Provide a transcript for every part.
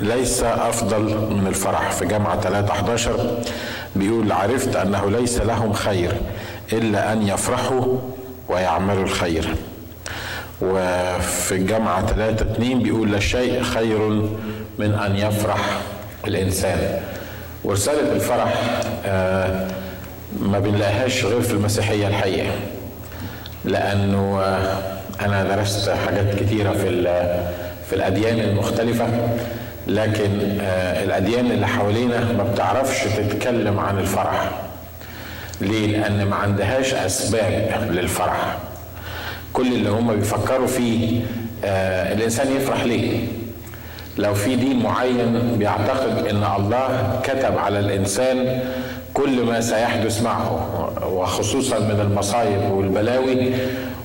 ليس أفضل من الفرح. في جامعة 3 11 بيقول عرفت أنه ليس لهم خير إلا أن يفرحوا ويعملوا الخير. وفي الجامعة 3 2 بيقول لا شيء خير من أن يفرح الإنسان. ورسالة الفرح آه ما بنلاقيهاش غير في المسيحية الحقيقة. لأنه آه أنا درست حاجات كتيرة في في الأديان المختلفة. لكن آه الأديان اللي حوالينا ما بتعرفش تتكلم عن الفرح ليه؟ لأن ما عندهاش أسباب للفرح كل اللي هم بيفكروا فيه آه الإنسان يفرح ليه؟ لو في دين معين بيعتقد إن الله كتب على الإنسان كل ما سيحدث معه وخصوصا من المصايب والبلاوي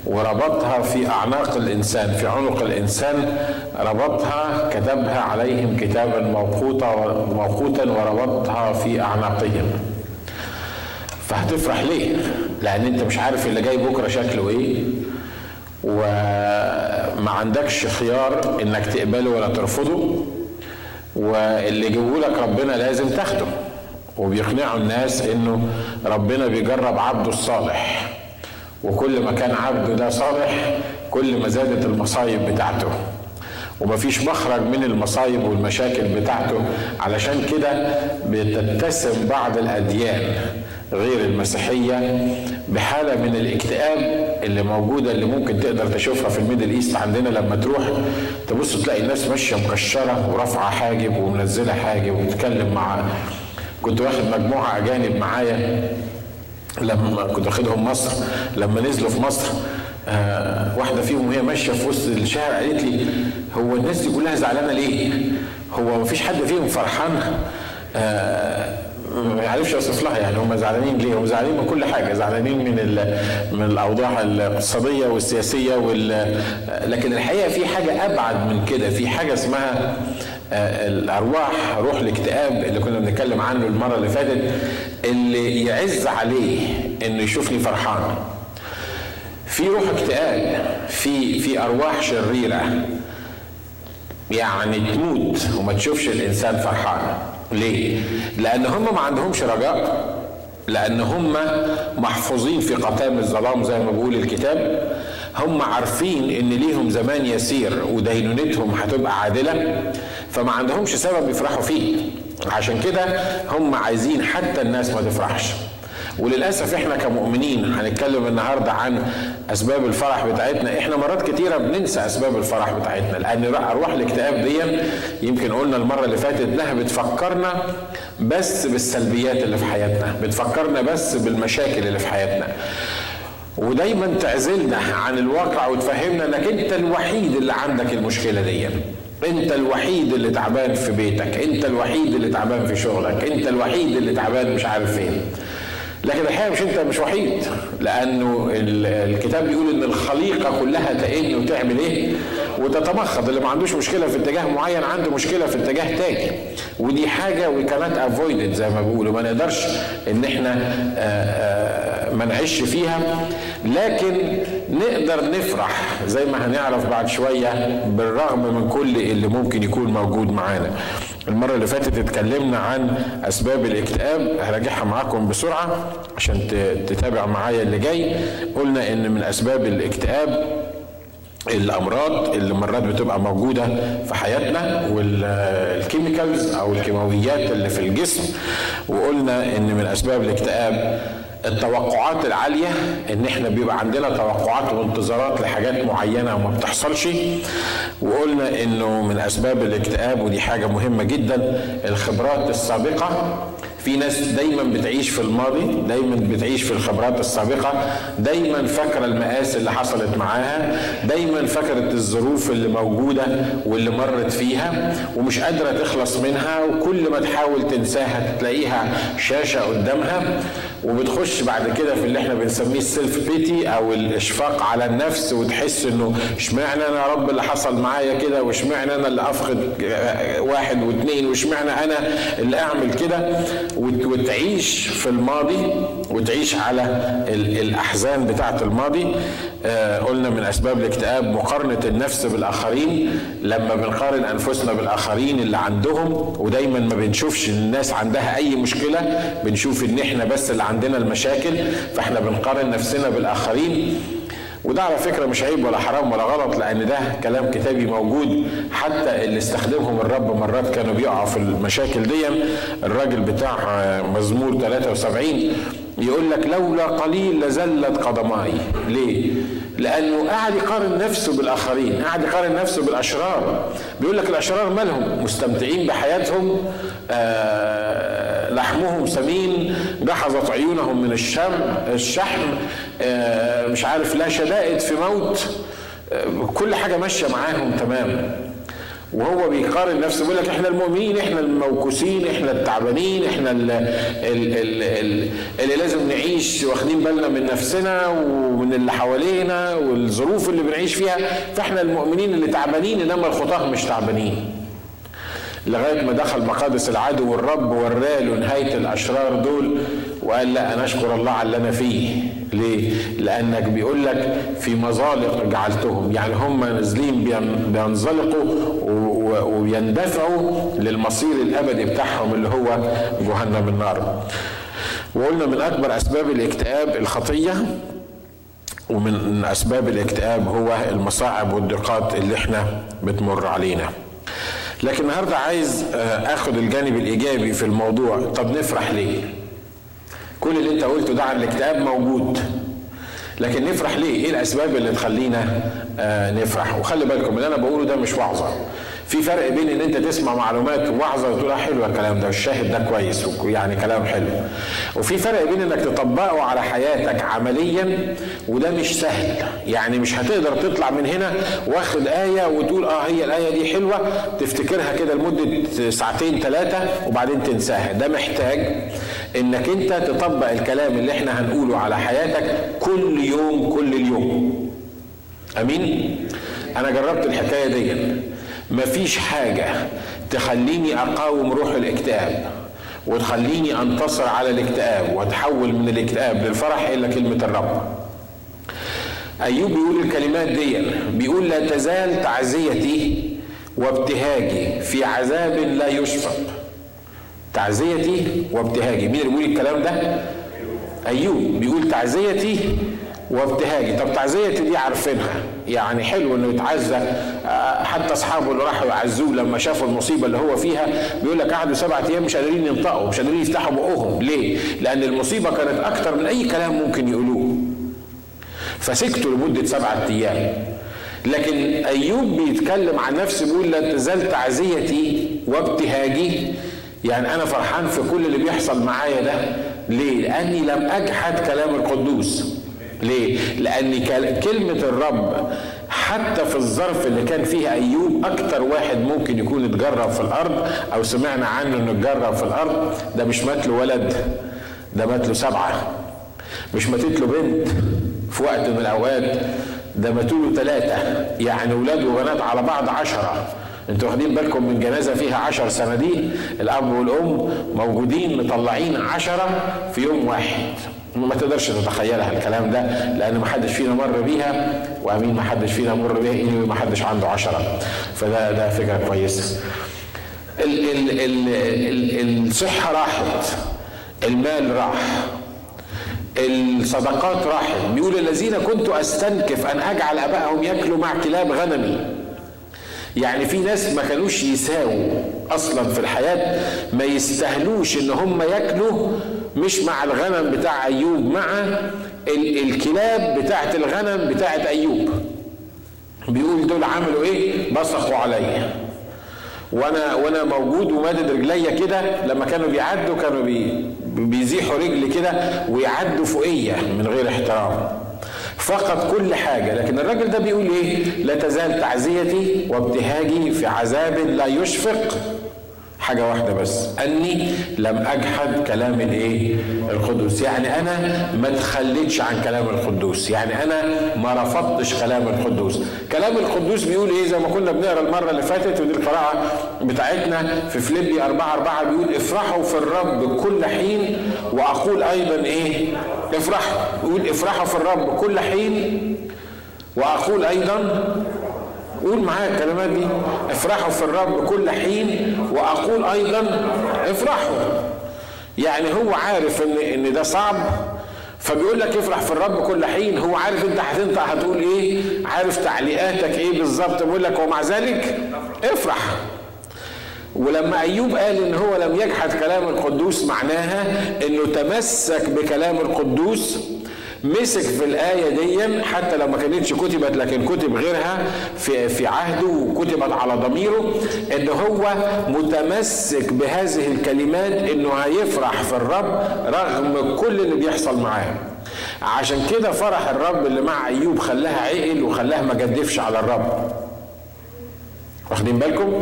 وربطها في اعناق الإنسان في عنق الإنسان ربطها كتبها عليهم كتابا موقوتا موقوتا وربطها في اعناقهم فهتفرح ليه؟ لأن أنت مش عارف اللي جاي بكرة شكله إيه وما عندكش خيار إنك تقبله ولا ترفضه واللي جابهولك ربنا لازم تاخده. وبيقنعوا الناس إنه ربنا بيجرب عبده الصالح. وكل ما كان عبده ده صالح كل ما زادت المصايب بتاعته. ومفيش مخرج من المصايب والمشاكل بتاعته. علشان كده بتتسم بعض الأديان غير المسيحية بحالة من الاكتئاب اللي موجودة اللي ممكن تقدر تشوفها في ال Middle East عندنا لما تروح تبص تلاقي الناس ماشية مكشرة ورافعة حاجب ومنزلة حاجب وبتتكلم مع كنت واخد مجموعة أجانب معايا. لما كنت واخدهم مصر لما نزلوا في مصر آه واحدة فيهم وهي ماشية في وسط الشارع قالت لي هو الناس دي كلها زعلانة ليه؟ هو مفيش حد فيهم فرحان؟ آه ما يعرفش يوصف لها يعني هم زعلانين ليه؟ هم زعلانين من كل حاجة، زعلانين من من الأوضاع الاقتصادية والسياسية وال لكن الحقيقة في حاجة أبعد من كده، في حاجة اسمها الأرواح روح الاكتئاب اللي كنا بنتكلم عنه المرة اللي فاتت اللي يعز عليه إنه يشوفني فرحان. في روح اكتئاب في في أرواح شريرة. يعني تموت وما تشوفش الإنسان فرحان. ليه؟ لأن هم ما عندهمش رجاء. لأن هم محفوظين في قتام الظلام زي ما بيقول الكتاب. هم عارفين إن ليهم زمان يسير ودينونتهم هتبقى عادلة. فما عندهمش سبب يفرحوا فيه. عشان كده هم عايزين حتى الناس ما تفرحش. وللأسف إحنا كمؤمنين هنتكلم النهارده عن أسباب الفرح بتاعتنا. إحنا مرات كتيرة بننسى أسباب الفرح بتاعتنا لأن ارواح الاكتئاب دي يمكن قلنا المرة اللي فاتت انها بتفكرنا بس بالسلبيات اللي في حياتنا بتفكرنا بس بالمشاكل اللي في حياتنا. ودايما تعزلنا عن الواقع وتفهمنا إنك أنت الوحيد اللي عندك المشكلة دي انت الوحيد اللي تعبان في بيتك انت الوحيد اللي تعبان في شغلك انت الوحيد اللي تعبان مش عارف فين. لكن الحقيقة مش انت مش وحيد لأنه الكتاب بيقول إن الخليقة كلها تئن وتعمل إيه؟ وتتمخض. اللي ما عندوش مشكلة في اتجاه معين عنده مشكلة في اتجاه تاني. ودي حاجة وي كانت افويدد زي ما بيقولوا. ما نقدرش إن إحنا ما نعيش فيها. لكن نقدر نفرح زي ما هنعرف بعد شوية بالرغم من كل اللي ممكن يكون موجود معانا. المرة اللي فاتت اتكلمنا عن أسباب الإكتئاب هراجعها معاكم بسرعة عشان تتابع معايا اللي جاي. قلنا إن من أسباب الإكتئاب الأمراض اللي مرات بتبقى موجودة في حياتنا والكيميكالز أو الكيماويات اللي في الجسم. وقلنا إن من أسباب الإكتئاب التوقعات العالية إن إحنا بيبقى عندنا توقعات وانتظارات لحاجات معينة وما بتحصلش. وقلنا إنه من أسباب الاكتئاب ودي حاجة مهمة جدا الخبرات السابقة. في ناس دايما بتعيش في الماضي دايما بتعيش في الخبرات السابقة. دايما فاكرة المآسي اللي حصلت معاها دايما فاكرة الظروف اللي موجودة واللي مرت فيها ومش قادرة تخلص منها. وكل ما تحاول تنساها تلاقيها شاشة قدامها. وبتخش بعد كده في اللي إحنا بنسميه السيلف بيتي أو الإشفاق على النفس وتحس إنه اشمعنى أنا يا رب اللي حصل معايا كده واشمعنى أنا اللي أفقد واحد واثنين واشمعنى أنا اللي أعمل كده؟ وتعيش في الماضي وتعيش على الأحزان بتاعة الماضي. آه، قلنا من أسباب الاكتئاب مقارنة النفس بالآخرين. لما بنقارن أنفسنا بالآخرين اللي عندهم ودايما ما بنشوفش الناس عندها أي مشكلة بنشوف إن إحنا بس اللي عندنا المشاكل فإحنا بنقارن نفسنا بالآخرين. وده على فكرة مش عيب ولا حرام ولا غلط لأن ده كلام كتابي موجود. حتى اللي استخدمهم الرب مرات كانوا بيقعوا في المشاكل دي. الراجل بتاع مزمور 73 يقول لك لولا قليل لزلت قدماي. ليه؟ لأنه قاعد يقارن نفسه بالآخرين قاعد يقارن نفسه بالأشرار. بيقول لك الأشرار مالهم؟ مستمتعين بحياتهم آه لحمهم سمين جحظت عيونهم من الشم الشحم آه مش عارف لا شدائد في موت آه كل حاجة ماشية معاهم تمام. وهو بيقارن نفسه بيقول لك إحنا المؤمنين إحنا الموكوسين إحنا التعبانين إحنا اللي, اللي, اللي لازم نعيش واخدين بالنا من نفسنا ومن اللي حوالينا والظروف اللي بنعيش فيها. فإحنا المؤمنين اللي تعبانين إنما الخطاة مش تعبانين. لغاية ما دخل مقادس العدو والرب وراله نهايه الأشرار دول وقال لا أنا أشكر الله على اللي أنا فيه. ليه؟ لأنك بيقول لك في مزالق جعلتهم يعني هم نازلين بينزلقوا ويندفعوا للمصير الأبدي بتاعهم اللي هو جهنم النار. وقلنا من أكبر أسباب الاكتئاب الخطية ومن أسباب الاكتئاب هو المصاعب والضيقات اللي إحنا بتمر علينا. لكن النهارده عايز آخد الجانب الإيجابي في الموضوع طب نفرح ليه؟ كل اللي انت قلته ده عن الاكتئاب موجود لكن نفرح ليه؟ إيه الاسباب اللي تخلينا آه نفرح؟ وخلي بالكم اللي أنا بقوله ده مش وعظة. في فرق بين إن أنت تسمع معلومات وعظه وتقول حلوة الكلام ده والشاهد ده كويس يعني كلام حلو. وفي فرق بين إنك تطبقه على حياتك عمليا وده مش سهل، يعني مش هتقدر تطلع من هنا واخد آية وتقول آه هي الآية دي حلوة. تفتكرها كده لمدة ساعتين ثلاثة وبعدين تنساها، ده محتاج إنك أنت تطبق الكلام اللي إحنا هنقوله على حياتك كل يوم كل اليوم. أمين؟ أنا جربت الحكاية دي مفيش حاجة تخليني أقاوم روح الاكتئاب وتخليني أنتصر على الاكتئاب وأتحول من الاكتئاب للفرح الا كلمة الرب. أيوب بيقول الكلمات دي بيقول لا تزال تعزيتي وابتهاجي في عذاب لا يشفق. تعزيتي وابتهاجي مين اللي بيقول الكلام ده؟ أيوب بيقول تعزيتي وابتهاجي. طب تعزيتي دي عارفينها. يعني حلو إنه يتعزى. حتى أصحابه اللي راحوا يعزوه لما شافوا المصيبة اللي هو فيها بيقول لك قعدوا سبعة أيام مش قادرين ينطقوا مش قادرين يفتحوا بقهم. ليه؟ لأن المصيبة كانت أكتر من أي كلام ممكن يقولوه. فسكتوا لمدة سبعة أيام. لكن أيوب بيتكلم عن نفسه بيقول لا تزال تعزيتي وابتهاجي. يعني أنا فرحان في كل اللي بيحصل معايا ده. ليه؟ لأني لم أجحد كلام القدوس. ليه؟ لأن كلمة الرب حتى في الظرف اللي كان فيه أيوب أكتر واحد ممكن يكون اتجرب في الأرض أو سمعنا عنه إنه اتجرب في الأرض ده مش مات له ولد ده مات له سبعة مش ماتت له بنت في وقت من الأوقات ده ماتوا له ثلاثة يعني ولاد وبنات على بعض عشرة. أنتوا واخدين بالكم من جنازة فيها عشر صناديق الأب والأم موجودين مطلعين عشرة في يوم واحد. ما تقدرش تتخيلها الكلام ده لأن ما حدش فينا مر بيها وأمين ما حدش فينا مر بيها إيه ما حدش عنده عشرة. فده ده فكرة كويسة. ال ال ال ال الصحة راحت المال راح الصدقات راحت. بيقول الذين كنت أستنكف أن أجعل ابائهم ياكلوا مع كلاب غنمي. يعني في ناس ما كانوش يساووا أصلا في الحياة ما يستاهلوش إن هم ياكلوا مش مع الغنم بتاع أيوب مع الكلاب بتاعت الغنم بتاعت أيوب. بيقول دول عملوا إيه؟ بصقوا عليا. وأنا وأنا موجود ومادد رجليا كده لما كانوا بيعدوا كانوا بي بيزيحوا رجلي كده ويعدوا فوقيا من غير احترام. فقد كل حاجة لكن الراجل ده بيقول إيه؟ لا تزال تعزيتي وابتهاجي في عذاب لا يشفق. حاجة واحدة بس. أني لم أجحد كلام الإيه؟ القدوس. يعني أنا ما تخليتش عن كلام القدوس. يعني أنا ما رفضتش كلام القدوس. كلام القدوس بيقول إيه؟ زي ما كنا بنقرأ المرة اللي فاتت ودي القراءة بتاعتنا في فليبي أربعة أربعة بيقول افرحوا في الرب كل حين وأقول أيضا إيه؟ افرحوا. يقول افرحوا في الرب كل حين وأقول أيضا قول معايا الكلمات دي. افرحوا في الرب كل حين وأقول أيضا افرحوا. يعني هو عارف ان إن ده صعب فبيقول لك افرح في الرب كل حين. هو عارف أنت هتنطق هتقول إيه عارف تعليقاتك إيه بالظبط. بيقول لك ومع ذلك افرح. ولما أيوب قال إن هو لم يجحد كلام القدوس معناها إنه تمسك بكلام القدوس مسك في الآية دي حتى لو ما كانتش كتبت لكن كتب غيرها في في عهده وكتبت على ضميره إن هو متمسك بهذه الكلمات إنه هيفرح في الرب رغم كل اللي بيحصل معاه. عشان كده فرح الرب اللي مع أيوب خلاها عقل وخلاها ما جدفش على الرب. واخدين بالكم؟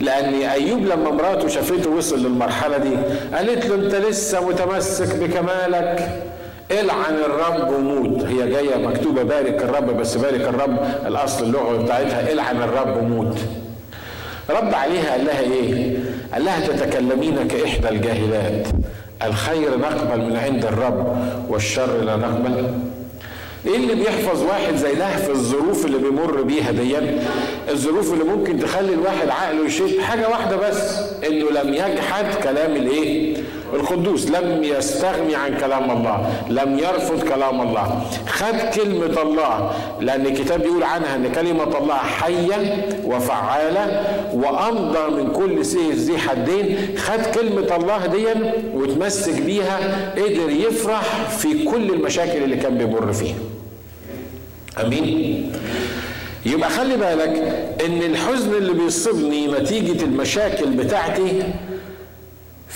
لأن أيوب لما مراته شافته وصل للمرحلة دي قالت له أنت لسه متمسك بكمالك. إلعن الرب وموت هي جاية مكتوبة بارك الرب بس بارك الرب الأصل اللغة بتاعتها إلعن الرب وموت رد عليها قال لها إيه؟ قال لها تتكلمين كإحدى الجاهلات. الخير نقبل من عند الرب والشر لا نقبل. إيه اللي بيحفظ واحد زي ده في الظروف اللي بيمر بيها ديا؟ الظروف اللي ممكن تخلي الواحد عقله يشد. حاجة واحدة بس إنه لم يجحد كلام الإيه؟ القدوس لم يستغني عن كلام الله لم يرفض كلام الله. خد كلمة الله لأن الكتاب بيقول عنها أن كلمة الله حية وفعالة وأمضى من كل سيف ذي حدين. خد كلمة الله دي وتمسك بيها قدر يفرح في كل المشاكل اللي كان بيمر فيها. أمين؟ يبقى خلي بالك إن الحزن اللي بيصيبني نتيجة المشاكل بتاعتي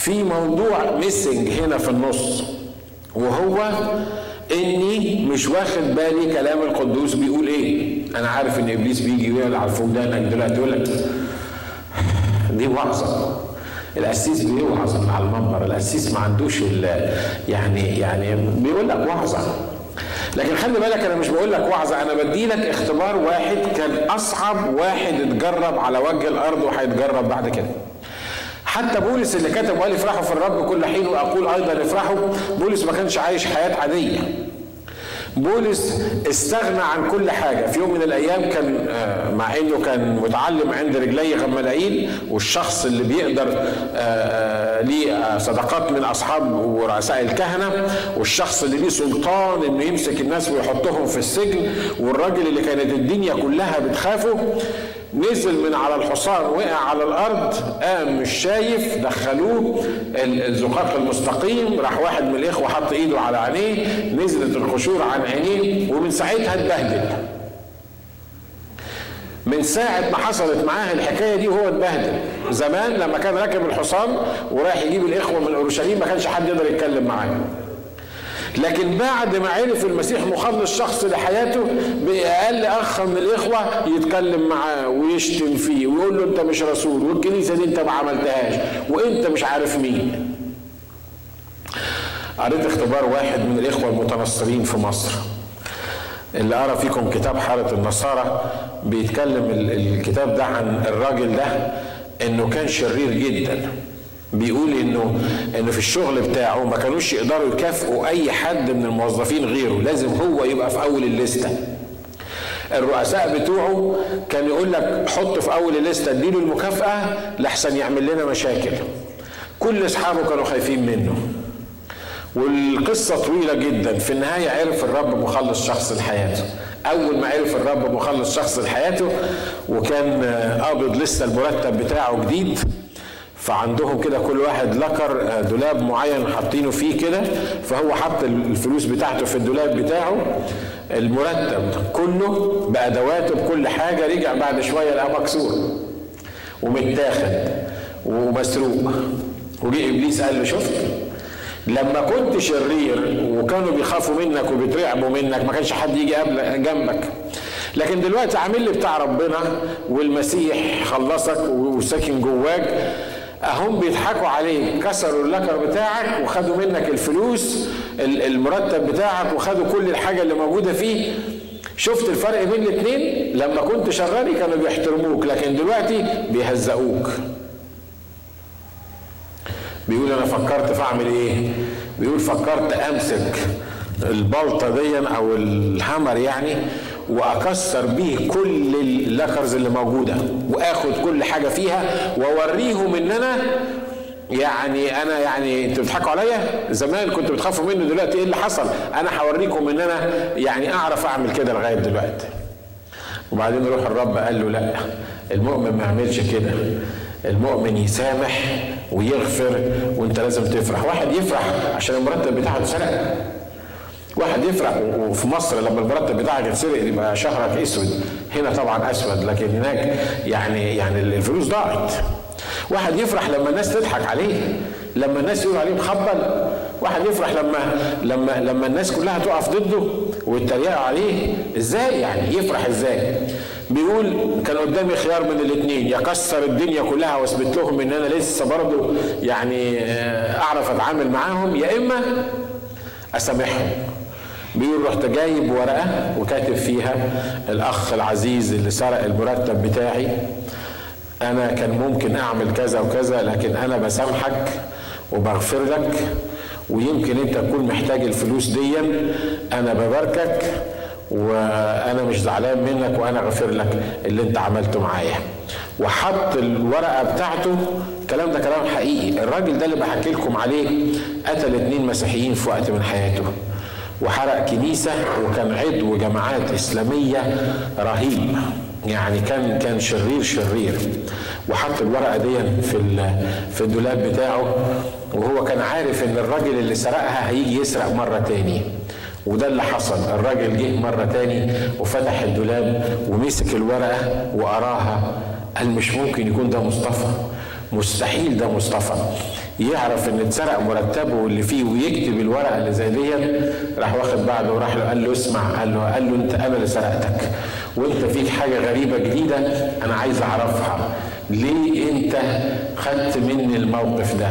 في موضوع ميسنج هنا في النص وهو إني مش واخد بالي كلام القدوس بيقول إيه. أنا عارف إن إبليس بيجي ويلعب في ودانك دلوقتي يقول لك دي وعظة. القسيس بيوعظ على المنبر؟ القسيس ما عندوش يعني يعني بيقول لك وعظة. لكن خلي بالك أنا مش بقول لك وعظة أنا بدي لك اختبار واحد كان أصعب واحد اتجرب على وجه الأرض وهيتجرب بعد كده. حتى بولس اللي كتب وقال افرحوا في الرب كل حين وأقول أيضا افرحوا. بولس ما كانش عايش حياة عادية. بولس استغنى عن كل حاجة. في يوم من الأيام كان آه، مع أنه كان متعلم عند رجلي غملائيل والشخص اللي بيقدر آه، آه، ليه صدقات من أصحاب ورؤساء الكهنة والشخص اللي ليه سلطان أنه يمسك الناس ويحطهم في السجن والراجل اللي كانت الدنيا كلها بتخافه. نزل من على الحصان وقع على الأرض قام مش شايف دخلوه الزقاق المستقيم راح واحد من الإخوة حط إيده على عينيه نزلت القشور عن عينيه ومن ساعتها اتبهدل. من ساعة ما حصلت معاه الحكاية دي وهو اتبهدل. زمان لما كان راكب الحصان ورايح يجيب الإخوة من أورشليم ما كانش حد يقدر يتكلم معاه. لكن بعد ما عرف المسيح مخلص شخص لحياته بأقل أخ من الإخوة يتكلم معاه ويشتم فيه ويقول له أنت مش رسول والكنيسة دي أنت ما عملتهاش وأنت مش عارف مين. قريت اختبار واحد من الإخوة المتنصرين في مصر. اللي قرأ فيكم كتاب حارة النصارى بيتكلم الكتاب ده عن الراجل ده إنه كان شرير جدا. بيقول انه إنه في الشغل بتاعه ما كانوش يقدروا يكافئوا أي حد من الموظفين غيره. لازم هو يبقى في أول الليستة. الرؤساء بتوعه كان يقول لك حط في أول الليستة اديله المكافأة لحسن يعمل لنا مشاكل. كل أصحابه كانوا خايفين منه. والقصة طويلة جدا. في النهاية عرف الرب مخلص شخص لحياته. أول ما عرف الرب مخلص شخص لحياته وكان قابض لسه المرتب بتاعه جديد فعندهم كده كل واحد لكر آه، دولاب معين حاطينه فيه كده فهو حط الفلوس بتاعته في الدولاب بتاعه. المرتب كله بادواته بكل حاجة رجع بعد شوية لقى مكسور ومتاخد ومسروق. وجه إبليس قال له شفت؟ لما كنت شرير وكانوا بيخافوا منك وبيترعبوا منك ما كانش حد يجي جنبك. لكن دلوقتي عامل لي بتاع ربنا والمسيح خلصك وساكن جواك. أهم بيضحكوا عليك. كسروا اللكر بتاعك وخدوا منك الفلوس المرتب بتاعك وخدوا كل الحاجة اللي موجودة فيه. شفت الفرق بين الاثنين لما كنت شغالي كانوا بيحترموك لكن دلوقتي بيهزقوك. بيقول أنا فكرت في أعمل إيه؟ بيقول فكرت أمسك البلطة دي أو الهامر يعني وأكسر بيه كل اللكرز اللي موجودة وآخد كل حاجة فيها وأوريهم ان أنا يعني أنا يعني أنتوا بتضحكوا عليا؟ زمان كنتوا بتخافوا مني دلوقتي إيه اللي حصل؟ أنا هوريكم إن أنا يعني أعرف أعمل كده لغاية دلوقتي. وبعدين روح الرب قال له لا المؤمن ما يعملش كده. المؤمن يسامح ويغفر وأنت لازم تفرح. واحد يفرح عشان المرتب بتاعه اتسرق. واحد يفرح وفي مصر لما المرتب بتاعك يتسرق يبقى شهرك أسود. هنا طبعا أسود لكن هناك يعني يعني الفلوس ضاعت. واحد يفرح لما الناس تضحك عليه لما الناس يقول عليه مخبل. واحد يفرح لما لما لما الناس كلها تقف ضده ويتريقوا عليه. إزاي يعني؟ يفرح إزاي؟ بيقول كان قدامي خيار من الاثنين يكسر الدنيا كلها واثبت لهم إن أنا لسه برضه يعني آه، أعرف أتعامل معاهم. يا إما أسامحهم. بيقول رحت جايب ورقة وكاتب فيها الأخ العزيز اللي سرق المرتب بتاعي. أنا كان ممكن أعمل كذا وكذا لكن أنا بسامحك وبغفر لك ويمكن أنت تكون محتاج الفلوس دي. أنا بباركك وأنا مش زعلان منك وأنا غفر لك اللي أنت عملته معايا. وحط الورقة بتاعته. الكلام ده كلام حقيقي. الراجل ده اللي بحكي لكم عليه قتل اتنين مسيحيين في وقت من حياته. وحرق كنيسة وكان عضو جماعات إسلامية رهيب. يعني كان كان شرير شرير. وحط الورقة دي في في الدولاب بتاعه وهو كان عارف إن الراجل اللي سرقها هيجي يسرق مرة تاني. وده اللي حصل. الراجل جه مرة تاني وفتح الدولاب ومسك الورقة وقراها. قال مش ممكن يكون ده مصطفى. مستحيل ده مصطفى. يعرف إن اتسرق مرتبه واللي فيه ويكتب الورقه اللي زي دي راح واخد بعده وراح له قال له اسمع قال له قال له أنت أنا اللي سرقتك وأنت فيك حاجة غريبة جديدة أنا عايز أعرفها. ليه أنت خدت مني الموقف ده؟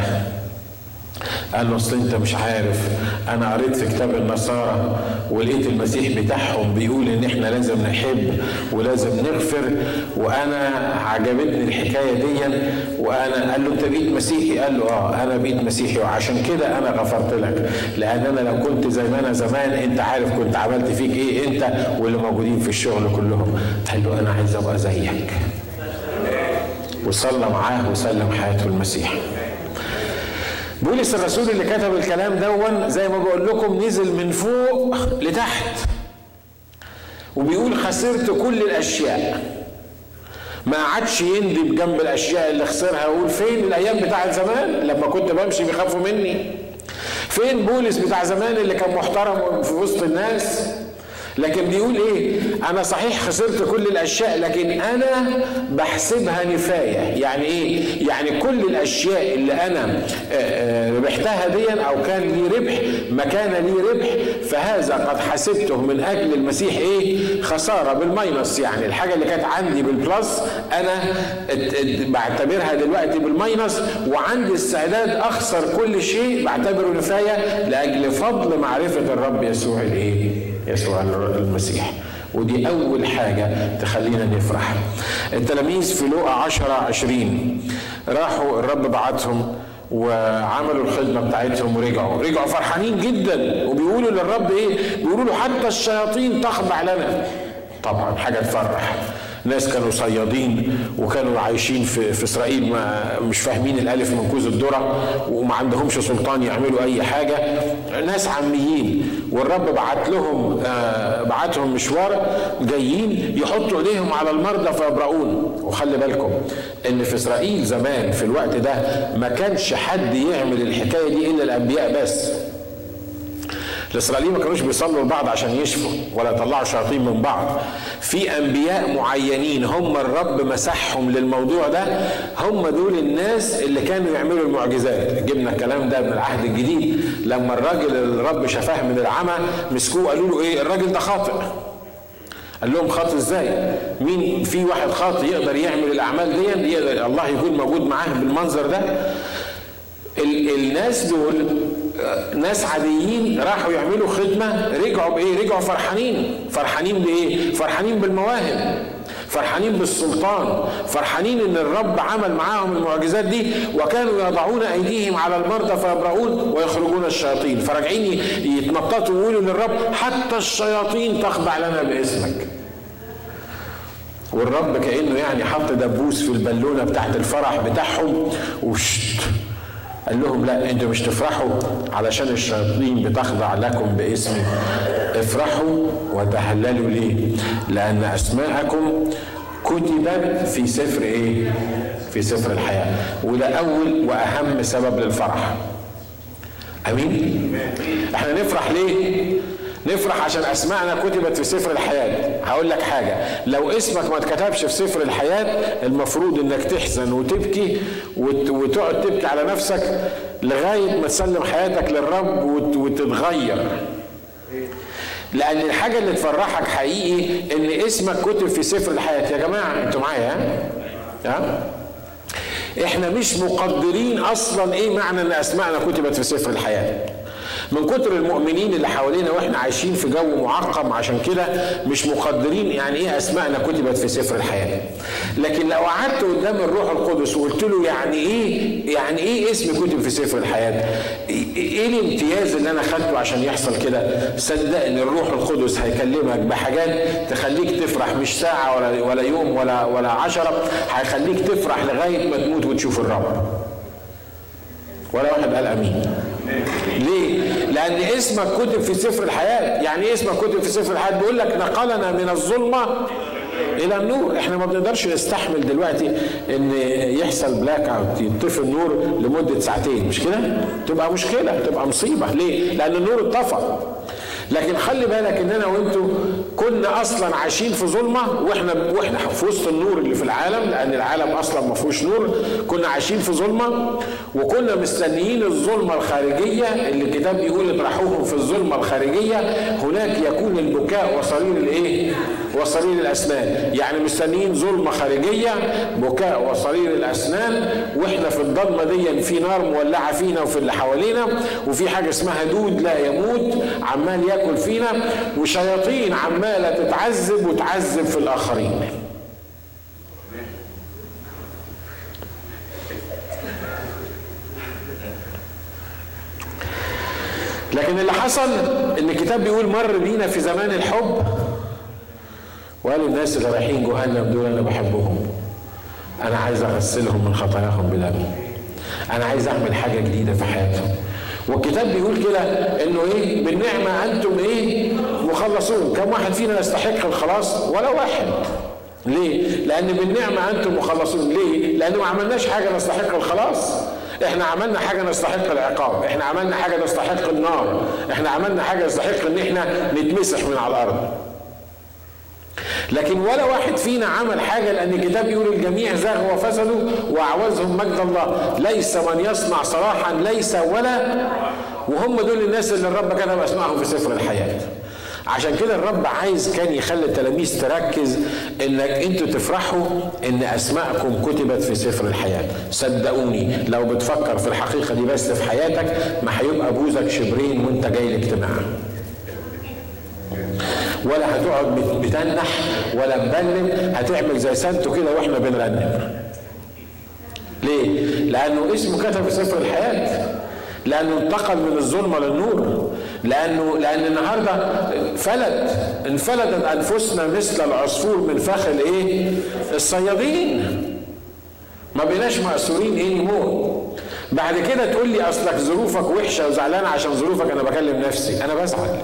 قال له أصل أنت مش عارف أنا قريت في كتاب النصارى ولقيت المسيح بتاعهم بيقول إن إحنا لازم نحب ولازم نغفر وأنا عجبتني الحكاية دي وأنا قال له أنت بقيت مسيحي؟ قال له آه أنا بقيت مسيحي وعشان كده أنا غفرت لك لأن أنا لو كنت زي ما أنا زمان أنت عارف كنت عملت فيك إيه أنت واللي موجودين في الشغل كلهم. قال له أنا عايز أبقى زيك. وصلى معاه وسلم حياته المسيح. بولس الرسول اللي كتب الكلام دون زي ما بقول لكم نزل من فوق لتحت. وبيقول خسرت كل الأشياء. ما عادش يندب جنب الأشياء اللي خسرها. يقول فين الأيام بتاعت زمان؟ لما كنت بمشي بيخافوا مني. فين بولس بتاع زمان اللي كان محترم في وسط الناس؟ لكن بيقول إيه؟ أنا صحيح خسرت كل الأشياء لكن أنا بحسبها نفاية. يعني إيه؟ يعني كل الأشياء اللي أنا آه، آه، ربحتها دي أو كان لي ربح ما كان لي ربح فهذا قد حسبته من أجل المسيح إيه؟ خسارة بال minus. يعني الحاجة اللي كانت عندي بال plus أنا بعتبرها دلوقتي بال minus وعندي استعداد أخسر كل شيء بعتبره نفاية لأجل فضل معرفة الرب يسوع الايه يسوع المسيح. ودي أول حاجة تخلينا نفرح. التلاميذ في لوقا عشرة عشرين راحوا الرب بعتهم وعملوا الخدمة بتاعتهم ورجعوا. رجعوا فرحانين جدا وبيقولوا للرب إيه؟ بيقولوا له حتى الشياطين تخضع لنا. طبعا حاجة تفرح. ناس كانوا صيادين وكانوا عايشين في, في إسرائيل ما مش فاهمين الألف من كوز الذرة وما عندهمش سلطان يعملوا أي حاجة. ناس عاميين والرب بعت لهم آه بعتهم مشوار جايين يحطوا إيديهم على المرضى فيبرؤون. وخلي بالكم إن في إسرائيل زمان في الوقت ده ما كانش حد يعمل الحكاية دي إلا الأنبياء بس. الإسرائيليين ما كانوش بيصلوا لبعض عشان يشفوا ولا يطلعوا شياطين من بعض. في أنبياء معينين هم الرب مسحهم للموضوع ده هم دول الناس اللي كانوا يعملوا المعجزات. جبنا الكلام ده من العهد الجديد لما الراجل الرب شفاه من العمى مسكوه قالوا له إيه؟ الراجل ده خاطئ. قال لهم خاطئ إزاي؟ مين؟ في واحد خاطئ يقدر يعمل الأعمال دي؟ يقدر الله يكون موجود معاه بالمنظر ده. الناس دول ناس عاديين راحوا يعملوا خدمة رجعوا بإيه؟ رجعوا فرحانين. فرحانين بإيه؟ فرحانين بالمواهب. فرحانين بالسلطان. فرحانين إن الرب عمل معاهم المعجزات دي وكانوا يضعون أيديهم على المرضى فيبرؤون ويخرجون الشياطين. فراجعين يتنططوا ويقولوا للرب حتى الشياطين تخضع لنا باسمك. والرب كأنه يعني حط دبوس في البالونة بتاعت الفرح بتاعهم. وشت. قال لهم لا أنتوا مش تفرحوا علشان الشياطين بتخضع لكم باسمي. افرحوا وتهللوا ليه لأن أسماءكم كتبت في سفر إيه؟ في سفر الحياة. وده أول وأهم سبب للفرح. أمين؟ إحنا نفرح ليه؟ نفرح عشان اسمائنا كتبت في سفر الحياة. هقول لك حاجة لو اسمك ما اتكتبش في سفر الحياة المفروض إنك تحزن وتبكي وتقعد تبكي على نفسك لغاية ما تسلم حياتك للرب وتتغير. لأن الحاجة اللي تفرحك حقيقي إن اسمك كتب في سفر الحياة. يا جماعة أنتوا معايا؟ ها؟ إحنا مش مقدرين أصلا إيه معنى إن اسمائنا كتبت في سفر الحياة. من كتر المؤمنين اللي حوالينا وإحنا عايشين في جو معقم عشان كده مش مقدرين يعني إيه اسمائنا كتبت في سفر الحياة. لكن لو قعدت قدام الروح القدس وقلت له يعني إيه يعني إيه اسم كتب في سفر الحياة؟ إيه الامتياز اللي أنا خدته عشان يحصل كده؟ صدقني الروح القدس هيكلمك بحاجات تخليك تفرح مش ساعة ولا ولا يوم ولا ولا عشرة هيخليك تفرح لغاية ما تموت وتشوف الرب. ولا واحد قال آمين. ليه؟ لأن اسمك كتب في سفر الحياة، يعني إيه اسمك كتب في سفر الحياة؟ بيقول لك نقلنا من الظلمة إلى النور، إحنا ما بنقدرش نستحمل دلوقتي إن يحصل بلاك أوت، يطفي النور لمدة ساعتين، مش كده؟ تبقى مشكلة، تبقى مصيبة، ليه؟ لأن النور اتطفى. لكن خلي بالك ان أنا وانتوا كنا أصلا عايشين في ظلمة وإحنا وإحنا في وسط النور اللي في العالم لأن العالم أصلا ما فيهوش نور كنا عايشين في ظلمة وكنا مستنيين الظلمة الخارجية اللي الكتاب بيقول اطرحوهم في الظلمة الخارجية هناك يكون البكاء وصرير الإيه؟ وصرير الأسنان. يعني مستنيين ظلمة خارجية بكاء وصرير الأسنان. وإحنا في الضلمة دي في نار مولعة فينا وفي اللي حوالينا وفي حاجة اسمها دود لا يموت عمال ياكل فينا. وشياطين عمالة تتعذب وتعذب في الآخرين. لكن اللي حصل إن الكتاب بيقول مر بينا في زمان الحب. وقالوا الناس اللي رايحين جهنم دول أنا بحبهم. أنا عايز أغسلهم من خطاياهم بدمي أنا عايز أعمل حاجة جديدة في حياتهم. والكتاب بيقول كده إنه إيه؟ بالنعمة أنتم إيه؟ مخلصون. كم واحد فينا يستحق الخلاص؟ ولا واحد. ليه؟ لأن بالنعمة أنتم مخلصون. ليه؟ لأن ما عملناش حاجة نستحق الخلاص. إحنا عملنا حاجة نستحق العقاب. إحنا عملنا حاجة نستحق النار. إحنا عملنا حاجة نستحق إن إحنا نتمسح من على الأرض. لكن ولا واحد فينا عمل حاجة لأن الكتاب يقول الجميع زاغوا وفسدوا وأعوزهم مجد الله. ليس من يصنع صلاحا ليس ولا وهم دول الناس اللي الرب كتب أسمائهم في سفر الحياة. عشان كده الرب عايز كان يخلي التلاميذ تركز إنك أنتوا تفرحوا إن أسماءكم كتبت في سفر الحياة. صدقوني لو بتفكر في الحقيقة دي بس في حياتك ما هيبقى بوزك شبرين وأنت جاي الاجتماع ولا هتقعد بتنح ولا مبلم هتعمل زي سانتو كده وإحنا بنرنم ليه؟ لأنه اسمه كتب في سفر الحياة لأنه انتقل من الظلمة للنور لأنه لأن النهاردة فلت انفلتت أنفسنا مثل العصفور من فخ الإيه؟ الصيادين ما بقيناش مأسورين إيه نموت بعد كده تقول لي أصلك ظروفك وحشة وزعلان عشان ظروفك أنا بكلم نفسي أنا بزعل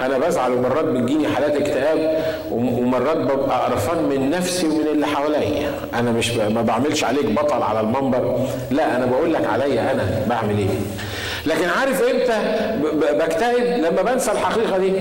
أنا بزعل ومرات بتجيني حالات اكتئاب ومرات ببقى قرفان من نفسي ومن اللي حواليا. أنا مش ما بعملش عليك بطل على المنبر. لا أنا بقول لك عليا أنا بعمل إيه. لكن عارف إمتى بكتئب؟ لما بنسى الحقيقة دي.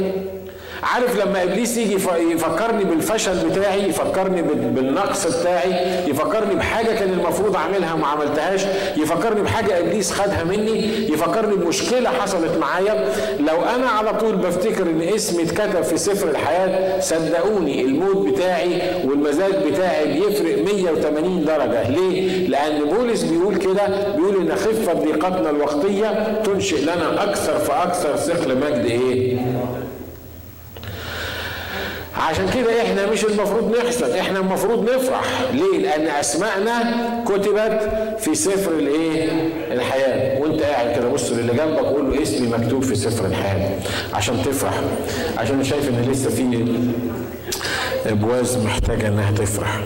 عارف لما إبليس يجي يفكرني بالفشل بتاعي يفكرني بالنقص بتاعي يفكرني بحاجة كان المفروض أعملها وما عملتهاش يفكرني بحاجة إبليس خدها مني يفكرني بمشكلة حصلت معايا. لو أنا على طول بفتكر إن اسمي اتكتب في سفر الحياة صدقوني الموت بتاعي والمزاج بتاعي بيفرق 180 درجة. ليه؟ لأن بولس بيقول كده بيقول إن خفة ضيقتنا الوقتية تنشئ لنا أكثر فأكثر ثقل مجد إيه؟ عشان كده إحنا مش المفروض نحزن إحنا المفروض نفرح. ليه؟ لأن أسماءنا كتبت في سفر الإيه؟ الحياة. وأنت قاعد كده بص للي جنبك قول له اسمي مكتوب في سفر الحياة عشان تفرح. عشان شايف إن لسه في أبواز محتاجة إنها تفرح.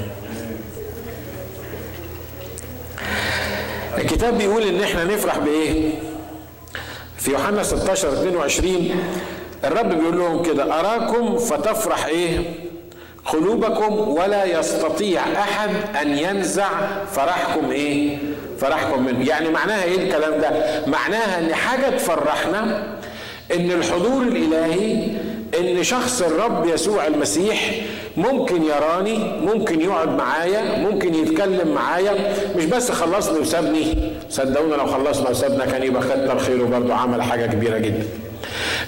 الكتاب بيقول إن إحنا نفرح بإيه؟ في يوحنا 16 22 الرب بيقول لهم كده أراكم فتفرح إيه؟ قلوبكم ولا يستطيع أحد أن ينزع فرحكم إيه؟ فرحكم منه. يعني معناها إيه الكلام ده؟ معناها أن حاجة تفرحنا أن الحضور الإلهي إن شخص الرب يسوع المسيح ممكن يراني ممكن يقعد معايا ممكن يتكلم معايا. مش بس خلصني وسابني. صدقونا لو خلصنا وسابنا كان يبقى كتر خيره برضه عمل حاجة كبيرة جدا.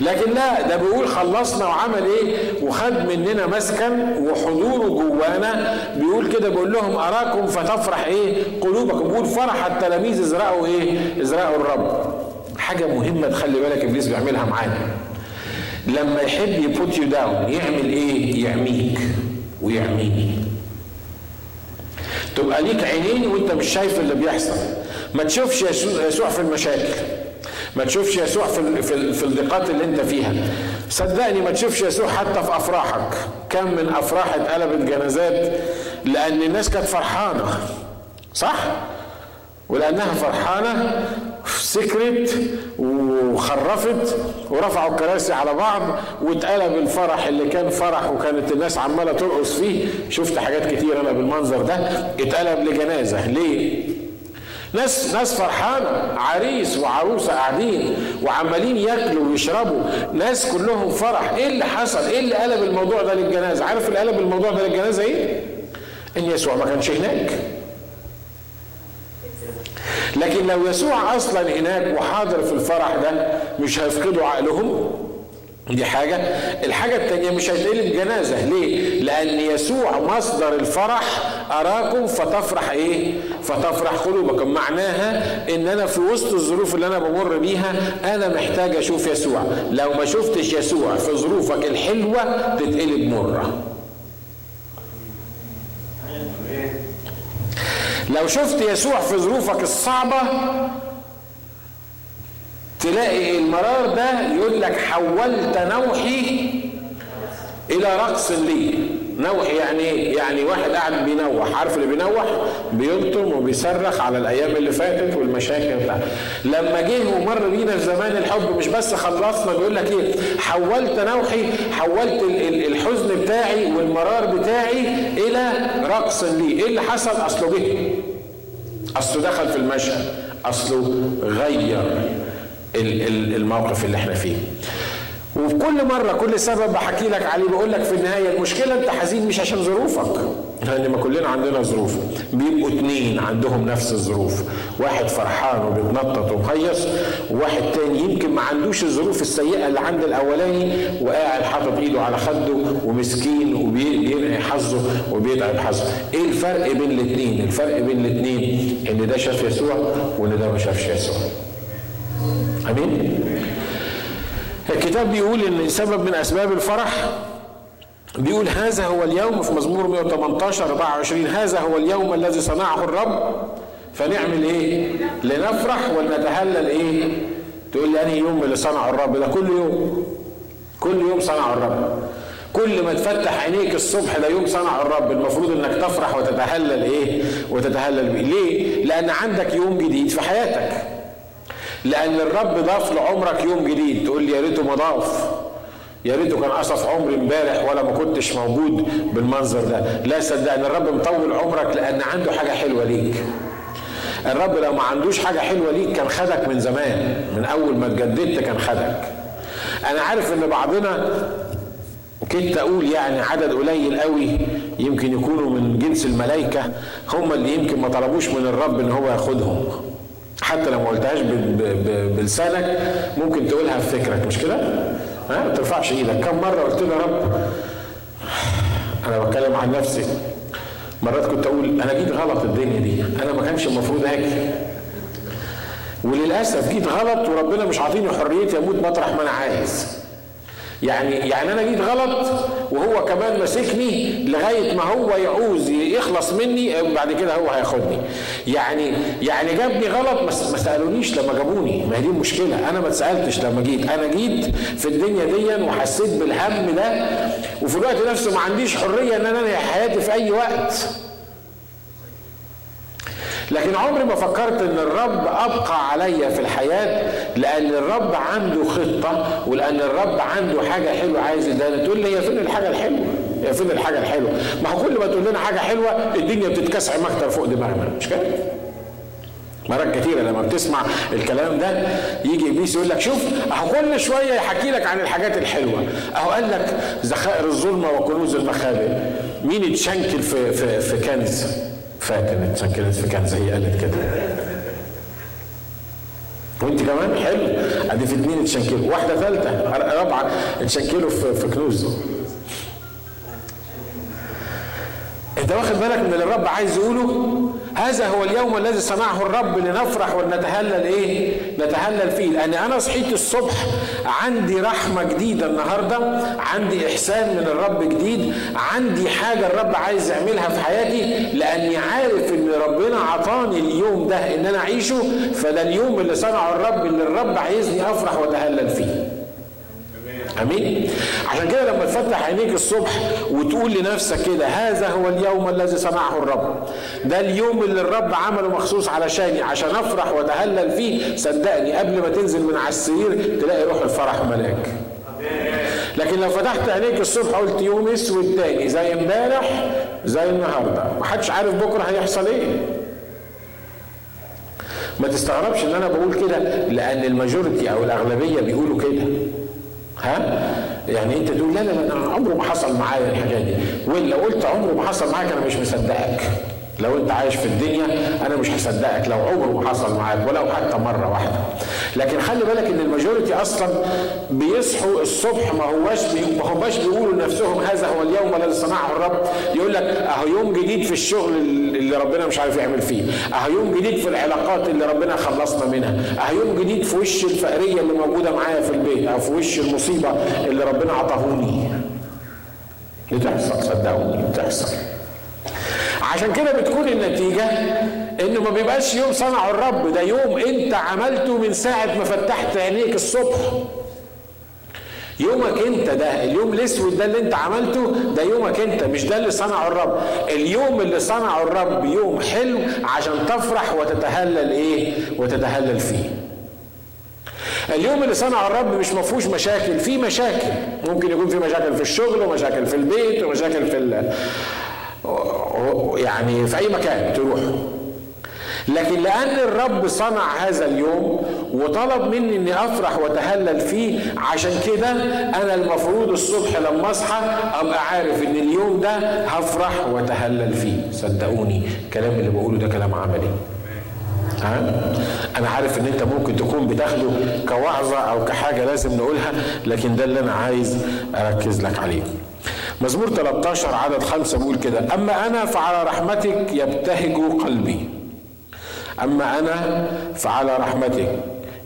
لكن لا ده بيقول خلصنا وعمل إيه؟ وخد مننا مسكن وحضوره جوانا. بيقول كده بيقول لهم أراكم فتفرح إيه؟ قلوبكم. بيقول فرح التلاميذ إذ رأوا إيه؟ إذ رأوا الرب. حاجة مهمة تخلي بالك إبليس بيعملها معانا. لما يحب ي put you down يعمل إيه؟ يعميك ويعميني. تبقى ليك عينين وأنت مش شايف اللي بيحصل. ما تشوفش يسوع في المشاكل. ما تشوفش يسوع في في, في الضيقات اللي انت فيها. صدقني ما تشوفش يسوع حتى في أفراحك. كم من أفراح اتقلبت جنازات لأن الناس كانت فرحانة. صح؟ ولأنها فرحانة سكرت وخرفت ورفعوا الكراسي على بعض واتقلب الفرح اللي كان فرح وكانت الناس عمالة ترقص فيه. شفت حاجات كتير أنا بالمنظر ده. اتقلب لجنازة. ليه؟ ناس ناس فرحانه عريس وعروسة قاعدين وعمالين ياكلوا ويشربوا ناس كلهم فرح. إيه اللي حصل؟ إيه اللي قلب الموضوع ده للجنازة؟ عارف اللي قلب الموضوع ده للجنازة إيه؟ إن يسوع ما كانش هناك. لكن لو يسوع أصلا هناك وحاضر في الفرح ده مش هيفقدوا عقلهم. دي حاجة. الحاجة التانية مش هيتقلب جنازة. ليه؟ لأن يسوع مصدر الفرح أراكم فتفرح إيه؟ فتفرح قلوبكم. معناها إن أنا في وسط الظروف اللي أنا بمر بيها أنا محتاج أشوف يسوع. لو ما شفتش يسوع في ظروفك الحلوة تتقلب مرة. لو شفت يسوع في ظروفك الصعبة تلاقي المرار ده يقول لك حولت نوحي إلى رقص لي. نوح يعني إيه؟ يعني واحد قاعد بينوح. عارف اللي بينوح؟ بيلطم وبيصرخ على الأيام اللي فاتت والمشاكل بتاعته لما جه ومر بينا في زمان الحب مش بس خلصنا بيقول لك إيه؟ حولت نوحي حولت الحزن بتاعي والمرار بتاعي إلى رقص لي. إيه اللي حصل؟ أصله جه. أصله دخل في المشهد. أصله غير. الموقف اللي إحنا فيه. وفي كل مرة كل سبب بحكي لك عليه بقول لك في النهاية المشكلة أنت حزين مش عشان ظروفك لأن ما كلنا عندنا ظروف. بيبقوا اتنين عندهم نفس الظروف واحد فرحان وبيتنطط ومهيص وواحد تاني يمكن ما عندوش الظروف السيئة اللي عند الأولاني وقاعد حاطط إيده على خده ومسكين وبينقي حظه وبيتعب حظه. إيه الفرق بين الاتنين؟ الفرق بين الاتنين إن ده شاف يسوع وإن ده ما شافش يسوع. أمين. الكتاب بيقول إن سبب من أسباب الفرح بيقول هذا هو اليوم في مزمور 118 24 هذا هو اليوم الذي صنعه الرب فنعمل إيه؟ لنفرح ونتهلل إيه؟ تقول لي أنهي يوم اللي صنعه الرب؟ ده كل يوم. كل يوم صنعه الرب. كل ما تفتح عينيك الصبح ده يوم صنع الرب. المفروض إنك تفرح وتتهلل إيه؟ وتتهلل بيه. ليه؟ لأن عندك يوم جديد في حياتك. لأن الرب ضاف لعمرك يوم جديد. تقول لي يا ريته ما ضاف. يا ريته كان قصف عمري امبارح ولا ما كنتش موجود بالمنظر ده. لا صدقني الرب مطول عمرك لأن عنده حاجة حلوة ليك. الرب لو ما عندوش حاجة حلوة ليك كان خدك من زمان. من أول ما اتجددت كان خدك. أنا عارف إن بعضنا وكنت أقول يعني عدد قليل قوي يمكن يكونوا من جنس الملائكة. هم اللي يمكن ما طلبوش من الرب إن هو ياخدهم. حتى لو ما قلتهاش بلسانك ممكن تقولها في فكرك مش كده؟ ها؟ ما ترفعش إيدك. كم مرة قلت له يا رب أنا بتكلم عن نفسي. مرات كنت أقول أنا جيت غلط الدنيا دي. أنا ما كانش المفروض أجي وللأسف جيت غلط وربنا مش عاطيني حريتي أموت مطرح ما أنا عايز. يعني يعني أنا جيت غلط وهو كمان ماسكني لغاية ما هو يعوز يخلص مني بعد كده هو هياخدني. يعني يعني جابني غلط ما سألونيش لما جابوني. ما هي دي المشكلة. أنا ما اتسألتش لما جيت. أنا جيت في الدنيا دي وحسيت بالهم ده وفي الوقت نفسه ما عنديش حرية إن أنا أنهي حياتي في أي وقت. لكن عمري ما فكرت إن الرب أبقى عليا في الحياة لأن الرب عنده خطة ولأن الرب عنده حاجة حلوة عايز يديها تقول لي هي فين الحاجة الحلوة؟ هي فين الحاجة الحلوة؟ ما هو كل ما تقول لنا حاجة حلوة الدنيا بتتكسر أكتر فوق دماغنا مش كده؟ مرات كتيرة لما بتسمع الكلام ده يجي إبليس يقول لك شوف أهو كل شوية يحكي لك عن الحاجات الحلوة أهو قال لك ذخائر الظلمة وكنوز المخابئ مين اتشنكل في في في كنز فاكر اتشنكلت في كنز هي قالت كده. وأنت كمان؟ حلو. أدي في اثنين اتشنكلوا واحدة ثالثة. رابعة. اتشنكلوا في, في كنوز. أنت واخد بالك من اللي الرب عايز يقوله؟ هذا هو اليوم الذي صنعه الرب لنفرح ونتهلل إيه؟ نتهلل فيه. لأن أنا صحيت الصبح عندي رحمة جديدة النهارده عندي إحسان من الرب جديد عندي حاجة الرب عايز يعملها في حياتي لأني عارف إن ربنا عطاني اليوم ده إن أنا أعيشه فده اليوم اللي صنعه الرب اللي الرب عايزني أفرح وأتهلل فيه. أمين. عشان كده لما تفتح عينيك الصبح وتقول لنفسك كده هذا هو اليوم الذي صنعه الرب. ده اليوم اللي الرب عمله مخصوص علشاني عشان أفرح وأتهلل فيه. صدقني قبل ما تنزل من على السرير تلاقي روح الفرح ملاك. لكن لو فتحت عينيك الصبح قلت يوم أسود تاني زي امبارح زي النهارده. محدش عارف بكرة هيحصل إيه. ما تستغربش إن أنا بقول كده لأن الماجورتي أو الأغلبية بيقولوا كده. ها؟ يعني انت تقول لا لا لا أنا عمره ما حصل معايا الحاجات دي. ولا قلت عمره ما حصل معاك أنا مش مصدقك. لو أنت عايش في الدنيا أنا مش هصدقك. لو عمره ما حصل معاك ولو حتى مرة واحدة. لكن خلي بالك إن الماجوريتي أصلا بيصحوا الصبح ما هواش. ما هواش بيقولوا لنفسهم هذا هو اليوم الذي صنعه الرب. يقول لك أهو يوم جديد في الشغل اللي ربنا مش عارف يعمل فيه. اهو يوم جديد في العلاقات اللي ربنا خلصنا منها. اهو يوم جديد في وش الفقرية اللي موجودة معايا في البيت أو في وش المصيبة اللي ربنا عطاهوني. بتحصل صدقوني بتحصل. عشان كده بتكون النتيجة إنه ما بيبقاش يوم صنعه الرب ده يوم أنت عملته من ساعة ما فتحت عينيك الصبح. يومك انت ده اليوم الاسود ده اللي انت عملته ده يومك انت مش ده اللي صنعه الرب. اليوم اللي صنعه الرب يوم حلو عشان تفرح وتتهلل إيه؟ وتتهلل فيه. اليوم اللي صنعه الرب مش مفهوش مشاكل في مشاكل. ممكن يكون في مشاكل في الشغل ومشاكل في البيت ومشاكل في يعني في أي مكان تروح. لكن لأن الرب صنع هذا اليوم وطلب مني إني أفرح وأتهلل فيه عشان كده أنا المفروض الصبح لما أصحى أبقى عارف إن اليوم ده هفرح وأتهلل فيه. صدقوني الكلام اللي بقوله ده كلام عملي؟ أنا عارف إن أنت ممكن تكون بتاخده كوعظة أو كحاجة لازم نقولها لكن ده اللي أنا عايز أركز لك عليه. مزمور 13 عدد خمسة بيقول كده أما أنا فعلى رحمتك يبتهج قلبي. أما أنا فعلى رحمتك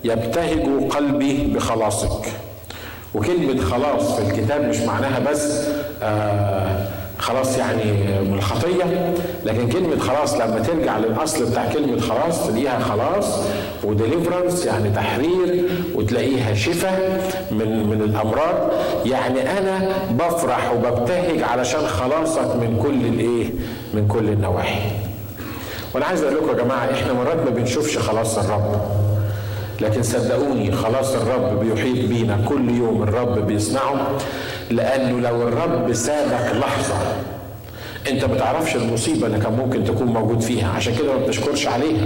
يبتهج قلبي بخلاصك. وكلمة خلاص في الكتاب مش معناها بس آه خلاص يعني من الخطيه لكن كلمة خلاص لما ترجع للأصل بتاع كلمة خلاص تلاقيها خلاص وديليفرنس يعني تحرير وتلاقيها شفاء من من الأمراض. يعني أنا بفرح وببتهج علشان خلاصك من كل الإيه؟ من كل النواحي. وأنا عايز أقول لكم يا جماعة إحنا مرات ما بنشوفش خلاص الرب. لكن صدقوني خلاص الرب بيحيط بينا كل يوم الرب بيصنعه لأنه لو الرب سابك لحظة انت ما تعرفش المصيبة اللي كان ممكن تكون موجود فيها. عشان كده ما بتشكرش عليها.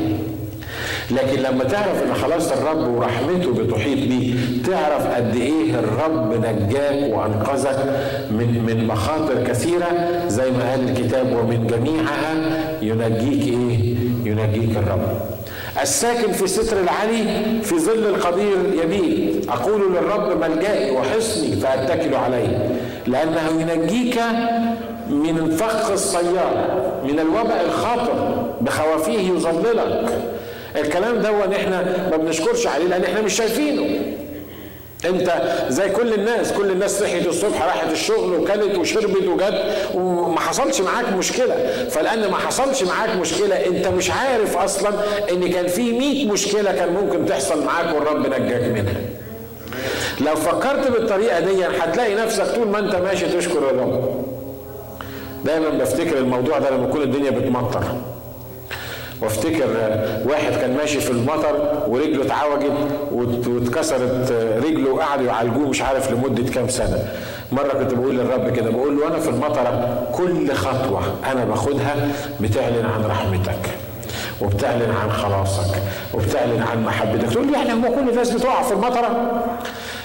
لكن لما تعرف إن خلاص الرب ورحمته بتحيط بيه تعرف قد إيه الرب نجاك وأنقذك من من مخاطر كثيرة زي ما قال الكتاب ومن جميعها ينجيك إيه؟ ينجيك الرب. الساكن في ستر العلي في ظل القدير يبيت أقول للرب ملجئي وحصني فأتكل عليه لأنه ينجيك من فخ الصياد من الوباء الخاطر بخوافيه يظللك الكلام ده إحنا ما بنشكرش عليه لأن إحنا مش شايفينه. أنت زي كل الناس كل الناس صحيت الصبح راحت الشغل وكلت وشربت وجت وما حصلش معاك مشكلة. فلأن ما حصلش معاك مشكلة أنت مش عارف أصلا إن كان في 100 مشكلة كان ممكن تحصل معاك والرب نجاك منها. لو فكرت بالطريقة دي هتلاقي نفسك طول ما أنت ماشي تشكر الرب. دايما بفتكر الموضوع ده لما تكون الدنيا بتمطر. وافتكر واحد كان ماشي في المطر ورجله اتعوجت واتكسرت رجله وقعدوا يعالجوه مش عارف لمدة كام سنة. مرة كنت بقول للرب كده بقول له أنا في المطره كل خطوة أنا باخدها بتعلن عن رحمتك وبتعلن عن خلاصك وبتعلن عن محبتك. تقول لي يعني هو كل الناس بتقع في المطره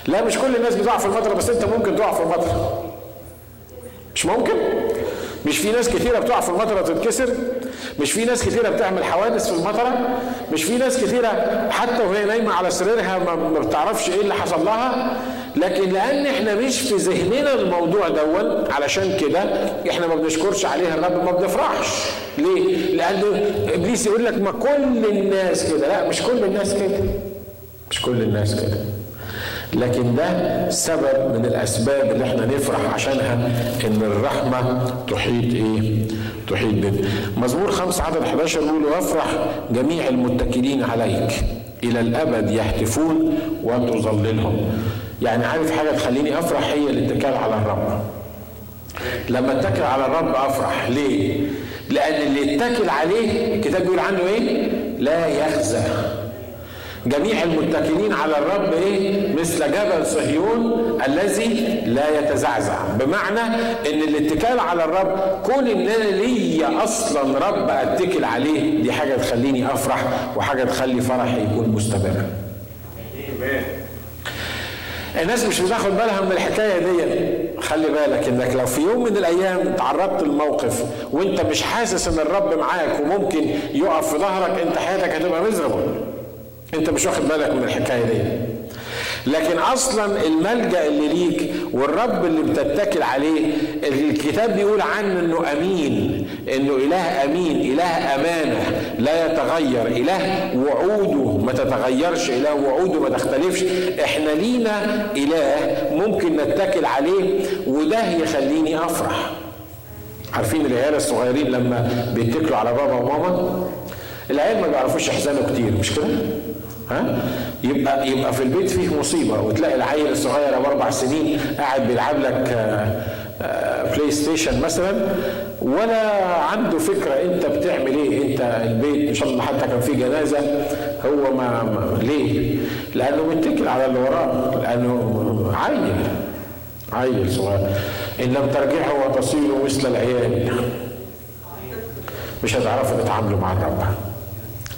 لا مش كل الناس بتقع في المطره بس أنت ممكن تقع في المطره مش ممكن؟ مش في ناس كثيرة بتقع في المطرة تتكسر مش في ناس كثيرة بتعمل حوادث في المطرة مش في ناس كثيرة حتى وهي نايمة على سريرها ما بتعرفش إيه اللي حصل لها. لكن لأن إحنا مش في ذهننا الموضوع دون علشان كده إحنا ما بنشكرش عليها الرب ما بنفرحش. ليه؟ لأن إبليس يقول لك ما كل الناس كده. لا مش كل الناس كده. مش كل الناس كده. لكن ده سبب من الأسباب اللي إحنا نفرح عشانها إن الرحمة تحيط إيه؟ تحيط بنا. مزمور 5 عدد 11 يقول وافرح جميع المتكلين عليك إلى الأبد يهتفون وتظللهم. يعني عارف حاجة تخليني أفرح هي الاتكال على الرب. لما اتكل على الرب أفرح ليه؟ لأن اللي اتكل عليه الكتاب بيقول عنه إيه؟ لا يخزى جميع المتكلين على الرب إيه؟ مثل جبل صهيون الذي لا يتزعزع. بمعنى إن الاتكال على الرب كون إن أنا ليا أصلا رب أتكل عليه دي حاجة تخليني أفرح وحاجة تخلي فرحي يكون مستمر. الناس مش بتاخد بالها من الحكاية دي. خلي بالك إنك لو في يوم من الأيام تعرضت لموقف وأنت مش حاسس إن الرب معاك وممكن يقف في ظهرك أنت حياتك هتبقى مزربه انت مش واخد بالك من الحكاية دي. لكن أصلا الملجأ اللي ليك والرب اللي بتتكل عليه الكتاب بيقول عنه إنه أمين إنه إله أمين إله أمانة لا يتغير. إله وعوده ما تتغيرش إله وعوده ما تختلفش. إحنا لينا إله ممكن نتكل عليه وده يخليني أفرح. عارفين العيال الصغيرين لما بيتكلوا على بابا وماما؟ العيال ما بيعرفوش يحزنوا كتير مش كده؟ ها؟ يبقى يبقى في البيت فيه مصيبة وتلاقي العيل الصغير ابو أربع سنين قاعد بيلعب لك PlayStation مثلا ولا عنده فكرة أنت بتعمل إيه؟ أنت البيت إن شاء الله حتى كان في جنازة هو ما, ليه؟ لأنه متكل على اللي وراه لأنه عيل عيل صغير. إن لم ترجعوا وتصيروا مثل العيال مش هتعرفوا تتعاملوا مع الرب.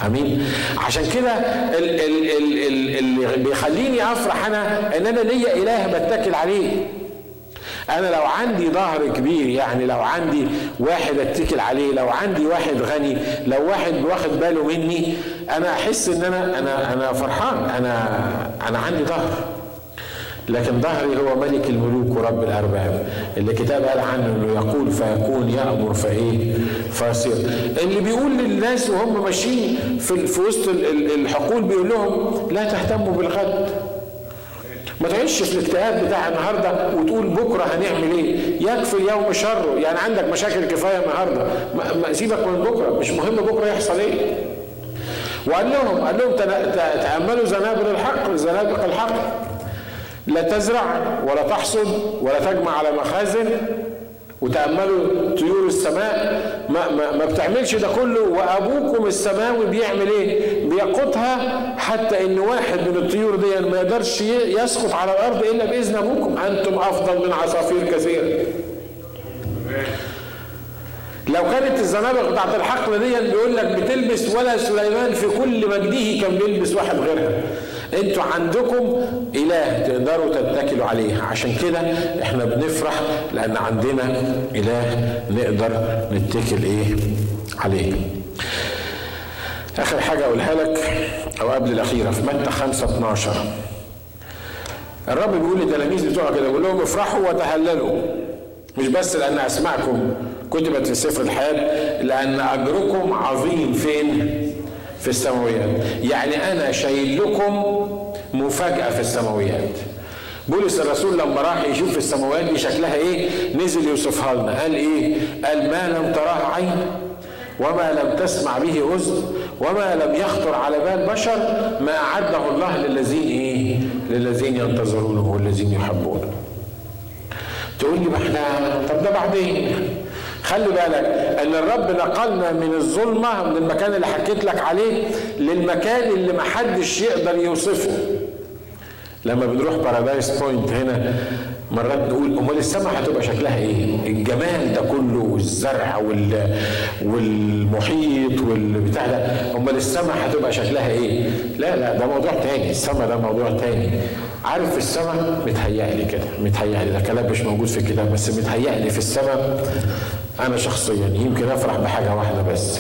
آمين. عشان كده اللي بيخليني أفرح أنا إن أنا ليا إله بتكل عليه. أنا لو عندي ظهر كبير يعني لو عندي واحد أتكل عليه لو عندي واحد غني لو واحد واخد باله مني أنا أحس إن أنا أنا أنا فرحان. أنا أنا عندي ظهر. لكن ظهري هو ملك الملوك ورب الأرباب. اللي كتاب قال عنه إنه يقول فيكون يأمر فإيه؟ فيصير. اللي بيقول للناس وهم ماشيين في, وسط الحقول بيقول لهم لا تهتموا بالغد. ما تعيش في الاكتئاب بتاع النهارده وتقول بكرة هنعمل إيه؟ يكفي اليوم شره، يعني عندك مشاكل كفاية النهارده، سيبك من بكرة، مش مهم بكرة يحصل إيه. وقال لهم قال لهم تأملوا زنابل الحق زنابق الحق. لا تزرع ولا تحصد ولا تجمع على مخازن وتأملوا طيور السماء. ما, ما, ما بتعملش ده كله. وأبوكم السماوي بيعمل إيه؟ بيقوتها حتى إن واحد من الطيور دي ما يقدرش يسقط على الأرض إلا بإذن أبوكم. أنتم أفضل من عصافير كثير. لو كانت الزنابق بتاعت الحقل دي بيقول لك بتلبس ولا سليمان في كل مجده كان بيلبس واحد غيرها. أنتوا عندكم إله تقدروا تتكلوا عليه. عشان كده إحنا بنفرح لأن عندنا إله نقدر نتكل إيه؟ عليه. آخر حاجة أقولها لك أو قبل الأخيرة في متى 5 12 الرب بيقول للتلاميذ بتوعه كده بيقول لهم افرحوا وتهللوا. مش بس لأن أسماءكم كتبت في سفر الحياة لأن أجركم عظيم. فين؟ في السماويات. يعني أنا شايل لكم مفاجأة في السماويات. بولس الرسول لما راح يشوف السماوات دي شكلها إيه؟ نزل يوصفها لنا قال إيه؟ قال ما لم تراه عين وما لم تسمع به أذن وما لم يخطر على بال بشر ما اعده الله للذين إيه؟ للذين ينتظرونه والذين يحبونه تقول لي ما إحنا طب ده بعدين؟ خلي بالك ان الرب نقلنا من الظلمة من المكان اللي حكيت لك عليه للمكان اللي محدش يقدر يوصفه. لما بنروح Paradise Point هنا مرات نقول أمال السماء هتبقى شكلها إيه؟ الجمال ده كله والزرع وال والمحيط والبتاع ده. أمال السماء هتبقى شكلها إيه؟ لا لا ده موضوع تاني. السماء ده موضوع تاني. عارف في السماء؟ متهيألي كده متهيألي. ده كلام مش موجود في الكتاب بس متهيألي في السماء أنا شخصيا يمكن أفرح بحاجة واحدة بس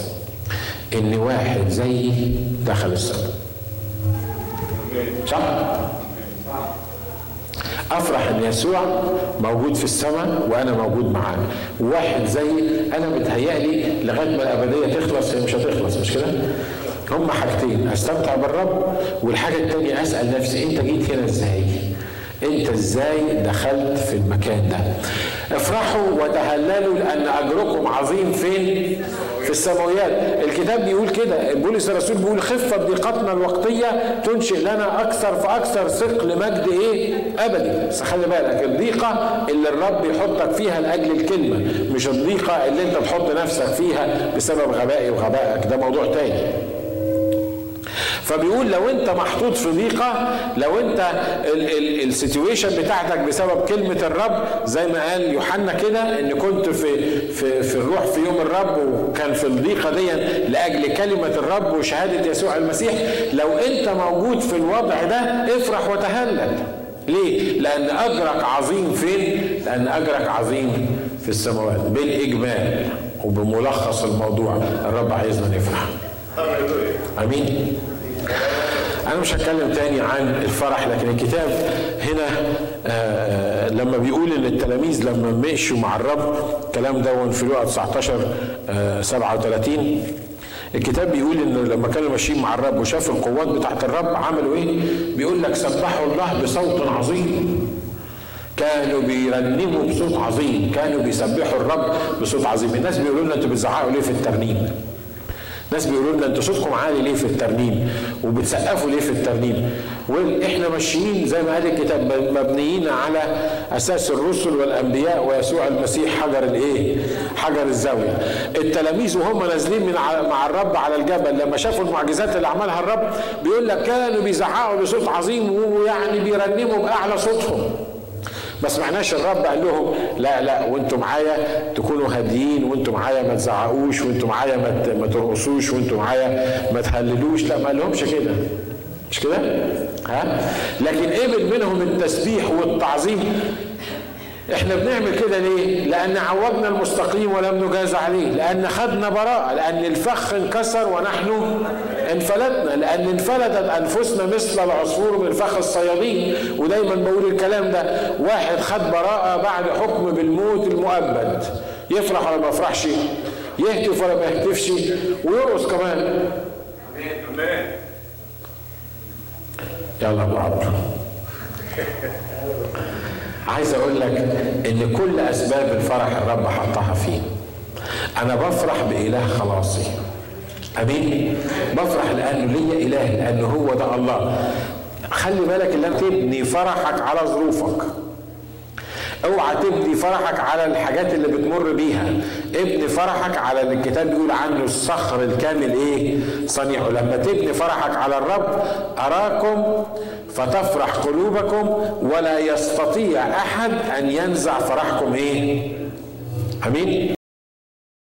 إن واحد زيي دخل السماء صح؟ أفرح إن يسوع موجود في السماء وأنا موجود معاه. واحد زي أنا متهيألي لغاية ما الأبدية تخلص هي مش هتخلص مش كده؟ هما حاجتين أستمتع بالرب والحاجة الثانية أسأل نفسي أنت جيت هنا إزاي؟ أنت إزاي دخلت في المكان ده؟ افرحوا وتهللوا لأن اجركم عظيم فين؟ في السماويات. الكتاب بيقول كده. بولس الرسول بيقول خفة ضيقتنا الوقتية تنشئ لنا أكثر فأكثر ثقل مجد إيه؟ أبدي. بس خلي بالك الضيقة اللي الرب يحطك فيها لأجل الكلمة مش الضيقة اللي أنت تحط نفسك فيها بسبب غبائي وغبائك. ده موضوع تاني. فبيقول لو انت محطوط في ضيقة لو انت السيتويشن بتاعتك بسبب كلمة الرب زي ما قال يوحنا كده إن كنت في في في الروح في يوم الرب وكان في الضيقة دي لأجل كلمة الرب وشهادة يسوع المسيح لو انت موجود في الوضع ده افرح وتهلل ليه؟ لأن أجرك عظيم فين؟ لأن أجرك عظيم في السماوات بالإجمال وبملخص الموضوع الرب عايزنا نفرح. آمين أنا مش هتكلم تاني عن الفرح لكن الكتاب هنا آه لما بيقول إن التلاميذ لما مشوا مع الرب الكلام ده في لقا 19 آه 37 الكتاب بيقول إن لما كانوا ماشيين مع الرب وشافوا القوات بتاعت الرب عملوا إيه؟ بيقول لك سبحوا الله بصوت عظيم. كانوا بيرنموا بصوت عظيم كانوا بيسبحوا الرب بصوت عظيم. الناس بيقولوا لنا أنتوا بتزعقوا ليه في الترنيم؟ ناس بيقولوا لنا أنتوا صوتكم عالي ليه في الترنيم وبتسقفوا ليه في الترنيم؟ وإحنا ماشيين زي ما قال الكتاب مبنيين على أساس الرسل والأنبياء ويسوع المسيح حجر الإيه؟ حجر الزاوية. التلاميذ وهم نازلين من مع الرب على الجبل لما شافوا المعجزات اللي عملها الرب بيقول لك كانوا بيزعقوا بصوت عظيم ويعني بيرنموا بأعلى صوتهم. ما سمعناش الرب قال لهم لا لا وانتوا معايا تكونوا هاديين وانتوا معايا ما تزعقوش وانتوا معايا ما ترقصوش وانتوا معايا ما تهللوش لا ما قالهمش كده مش كده؟ ها؟ لكن قبل منهم التسبيح والتعظيم إحنا بنعمل كده ليه؟ لأن عوجنا المستقيم ولم نجاز عليه، لأن خدنا براءة، لأن الفخ انكسر ونحن انفلتنا، لأن انفلتت أنفسنا مثل العصفور من فخ الصيادين، ودايما بقول الكلام ده، واحد خد براءة بعد حكم بالموت المؤبد، يفرح ولا ما يفرحش؟ يهتف ولا ما يهتفش؟ ويرقص كمان. يلا ابو عايز أقول لك ان كل اسباب الفرح الرب حطها فيه أنا بفرح بإله خلاصي. امين؟ بفرح لأنه ليا إله لأنه هو ده الله. خلي بالك ان تبني فرحك على ظروفك. اوعى تبني فرحك على الحاجات اللي بتمر بيها. ابني فرحك على اللي الكتاب بيقول عنه الصخر الكامل إيه؟ صنيعه لما تبني فرحك على الرب أراكم فتفرح قلوبكم ولا يستطيع أحد أن ينزع فرحكم إيه؟ أمين؟